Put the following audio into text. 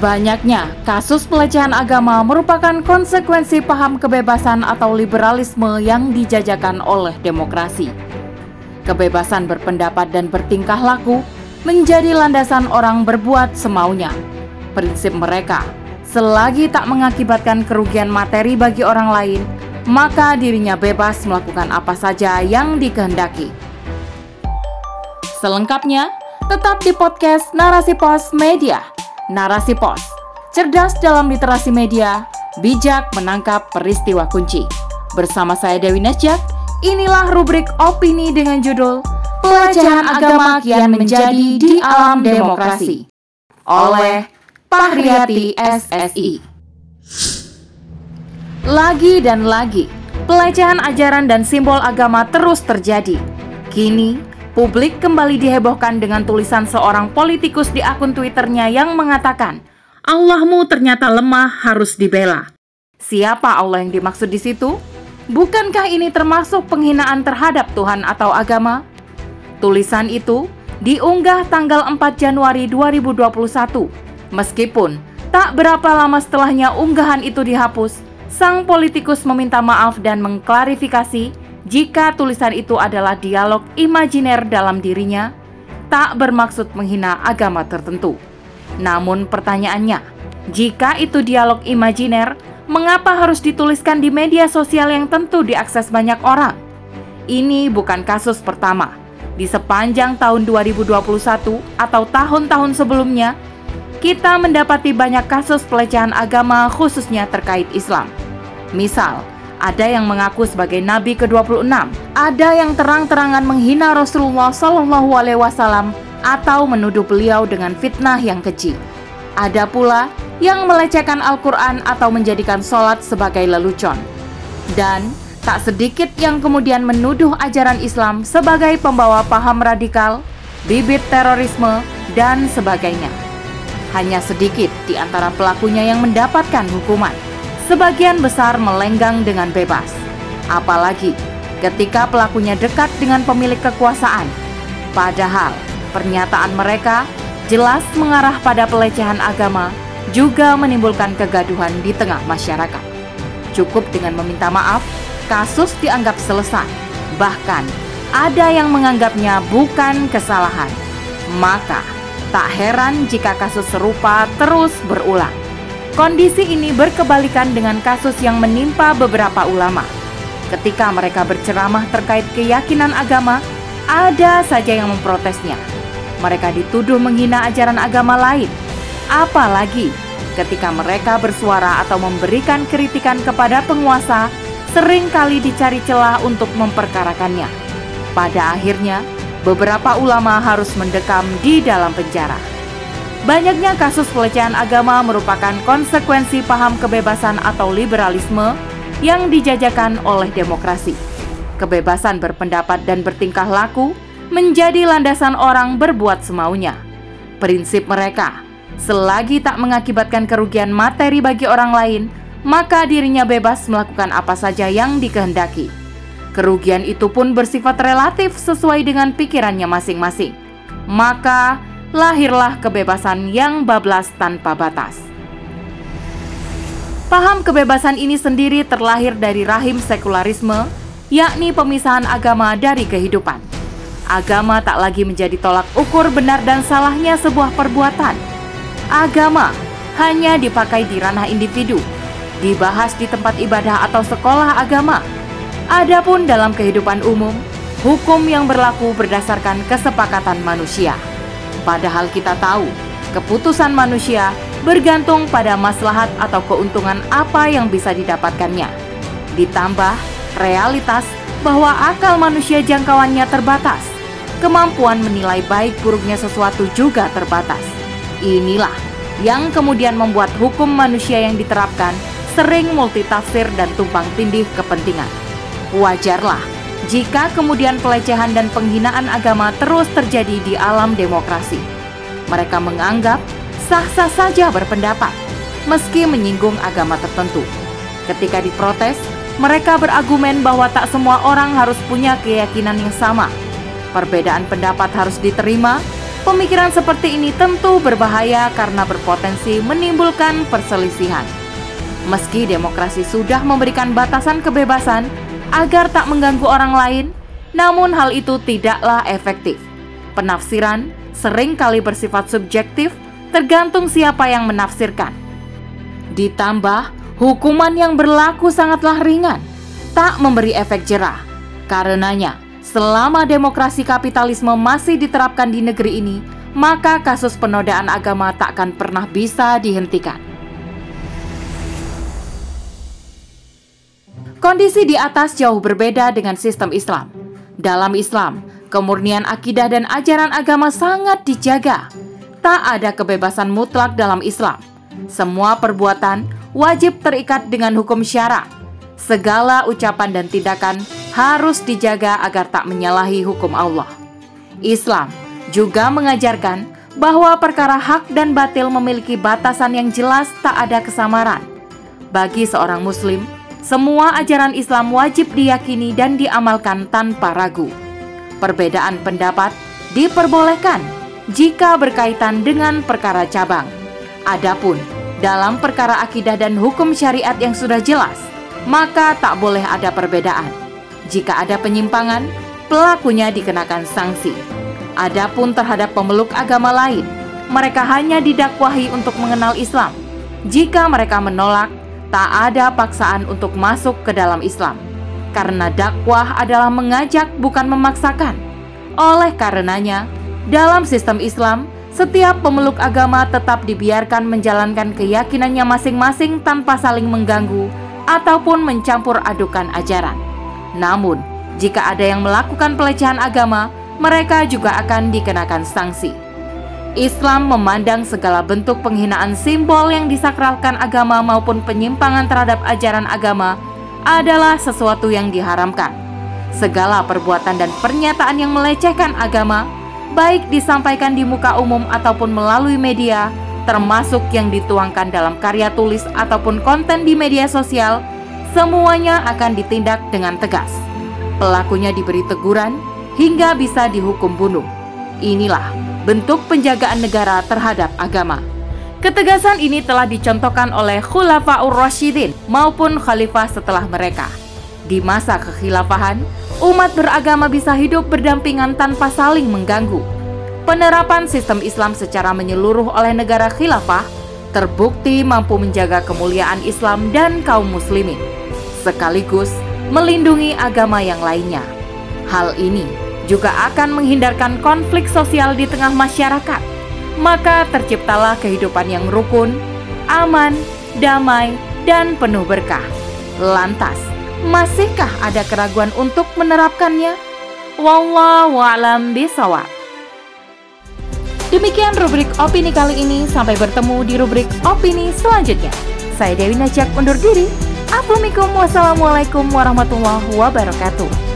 Banyaknya kasus pelecehan agama merupakan konsekuensi paham kebebasan atau liberalisme yang dijajakan oleh demokrasi. Kebebasan berpendapat dan bertingkah laku menjadi landasan orang berbuat semaunya. Prinsip mereka, selagi tak mengakibatkan kerugian materi bagi orang lain, maka dirinya bebas melakukan apa saja yang dikehendaki. Selengkapnya, tetap di podcast Narasi Pos Media Narasi Pos, cerdas dalam literasi media, bijak menangkap peristiwa kunci. Bersama saya Dewi Nasjak, inilah rubrik opini dengan judul Pelecehan Agama Kian Menjadi di Alam Demokrasi oleh Pahriyati SSI. Lagi dan lagi, pelecehan ajaran dan simbol agama terus terjadi. Kini, Publik kembali dihebohkan dengan tulisan seorang politikus di akun Twitternya yang mengatakan, Allahmu ternyata lemah harus dibela. Siapa Allah yang dimaksud di situ? Bukankah ini termasuk penghinaan terhadap Tuhan atau agama? Tulisan itu diunggah tanggal 4 Januari 2021. Meskipun tak berapa lama setelahnya unggahan itu dihapus, sang politikus meminta maaf dan mengklarifikasi jika tulisan itu adalah dialog imajiner dalam dirinya, tak bermaksud menghina agama tertentu. Namun pertanyaannya, jika itu dialog imajiner, mengapa harus dituliskan di media sosial yang tentu diakses banyak orang? Ini bukan kasus pertama. Di sepanjang tahun 2021 atau tahun-tahun sebelumnya, kita mendapati banyak kasus pelecehan agama khususnya terkait Islam. Misal, ada yang mengaku sebagai nabi ke-26, ada yang terang-terangan menghina Rasulullah wasallam atau menuduh beliau dengan fitnah yang keji. Ada pula yang melecehkan Al-Qur'an atau menjadikan sholat sebagai lelucon. Dan tak sedikit yang kemudian menuduh ajaran Islam sebagai pembawa paham radikal, bibit terorisme, dan sebagainya. Hanya sedikit di antara pelakunya yang mendapatkan hukuman sebagian besar melenggang dengan bebas. Apalagi ketika pelakunya dekat dengan pemilik kekuasaan. Padahal pernyataan mereka jelas mengarah pada pelecehan agama juga menimbulkan kegaduhan di tengah masyarakat. Cukup dengan meminta maaf, kasus dianggap selesai. Bahkan ada yang menganggapnya bukan kesalahan. Maka tak heran jika kasus serupa terus berulang. Kondisi ini berkebalikan dengan kasus yang menimpa beberapa ulama. Ketika mereka berceramah terkait keyakinan agama, ada saja yang memprotesnya. Mereka dituduh menghina ajaran agama lain. Apalagi ketika mereka bersuara atau memberikan kritikan kepada penguasa, sering kali dicari celah untuk memperkarakannya. Pada akhirnya, beberapa ulama harus mendekam di dalam penjara. Banyaknya kasus pelecehan agama merupakan konsekuensi paham kebebasan atau liberalisme yang dijajakan oleh demokrasi. Kebebasan berpendapat dan bertingkah laku menjadi landasan orang berbuat semaunya. Prinsip mereka, selagi tak mengakibatkan kerugian materi bagi orang lain, maka dirinya bebas melakukan apa saja yang dikehendaki. Kerugian itu pun bersifat relatif sesuai dengan pikirannya masing-masing. Maka, lahirlah kebebasan yang bablas tanpa batas. Paham kebebasan ini sendiri terlahir dari rahim sekularisme, yakni pemisahan agama dari kehidupan. Agama tak lagi menjadi tolak ukur benar dan salahnya sebuah perbuatan. Agama hanya dipakai di ranah individu, dibahas di tempat ibadah atau sekolah agama. Adapun dalam kehidupan umum, hukum yang berlaku berdasarkan kesepakatan manusia. Padahal kita tahu, keputusan manusia bergantung pada maslahat atau keuntungan apa yang bisa didapatkannya. Ditambah realitas bahwa akal manusia jangkauannya terbatas. Kemampuan menilai baik buruknya sesuatu juga terbatas. Inilah yang kemudian membuat hukum manusia yang diterapkan sering multitafsir dan tumpang tindih kepentingan. Wajarlah jika kemudian pelecehan dan penghinaan agama terus terjadi di alam demokrasi. Mereka menganggap sah-sah saja berpendapat, meski menyinggung agama tertentu. Ketika diprotes, mereka berargumen bahwa tak semua orang harus punya keyakinan yang sama. Perbedaan pendapat harus diterima, Pemikiran seperti ini tentu berbahaya karena berpotensi menimbulkan perselisihan. Meski demokrasi sudah memberikan batasan kebebasan agar tak mengganggu orang lain, namun hal itu tidaklah efektif. Penafsiran sering kali bersifat subjektif tergantung siapa yang menafsirkan. Ditambah, hukuman yang berlaku sangatlah ringan, tak memberi efek jerah. Karenanya, Selama demokrasi kapitalisme masih diterapkan di negeri ini, maka kasus penodaan agama tak akan pernah bisa dihentikan. Kondisi di atas jauh berbeda dengan sistem Islam. Dalam Islam, kemurnian akidah dan ajaran agama sangat dijaga. Tak ada kebebasan mutlak dalam Islam. Semua perbuatan wajib terikat dengan hukum syara. Segala ucapan dan tindakan harus dijaga agar tak menyalahi hukum Allah. Islam juga mengajarkan bahwa perkara hak dan batil memiliki batasan yang jelas tak ada kesamaran. Bagi seorang muslim, semua ajaran Islam wajib diyakini dan diamalkan tanpa ragu. Perbedaan pendapat diperbolehkan jika berkaitan dengan perkara cabang. Adapun dalam perkara akidah dan hukum syariat yang sudah jelas, maka tak boleh ada perbedaan. Jika ada penyimpangan, pelakunya dikenakan sanksi. Adapun terhadap pemeluk agama lain, mereka hanya didakwahi untuk mengenal Islam. Jika mereka menolak, tak ada paksaan untuk masuk ke dalam Islam. Karena dakwah adalah mengajak bukan memaksakan. Oleh karenanya, dalam sistem Islam, setiap pemeluk agama tetap dibiarkan menjalankan keyakinannya masing-masing tanpa saling mengganggu ataupun mencampur adukan ajaran. Namun, jika ada yang melakukan pelecehan agama, mereka juga akan dikenakan sanksi. Islam memandang segala bentuk penghinaan simbol yang disakralkan agama maupun penyimpangan terhadap ajaran agama adalah sesuatu yang diharamkan. Segala perbuatan dan pernyataan yang melecehkan agama, baik disampaikan di muka umum ataupun melalui media, termasuk yang dituangkan dalam karya tulis ataupun konten di media sosial, semuanya akan ditindak dengan tegas. Pelakunya diberi teguran hingga bisa dihukum bunuh. Inilah bentuk penjagaan negara terhadap agama. Ketegasan ini telah dicontohkan oleh Khulafaur Rasyidin maupun khalifah setelah mereka. Di masa kekhilafahan, umat beragama bisa hidup berdampingan tanpa saling mengganggu. Penerapan sistem Islam secara menyeluruh oleh negara khilafah terbukti mampu menjaga kemuliaan Islam dan kaum muslimin sekaligus melindungi agama yang lainnya. Hal ini juga akan menghindarkan konflik sosial di tengah masyarakat. Maka terciptalah kehidupan yang rukun, aman, damai, dan penuh berkah. Lantas, masihkah ada keraguan untuk menerapkannya? Wallahu a'lam bishawab. Demikian rubrik opini kali ini. Sampai bertemu di rubrik opini selanjutnya. Saya Dewi Najak undur diri. Assalamualaikum warahmatullahi wabarakatuh.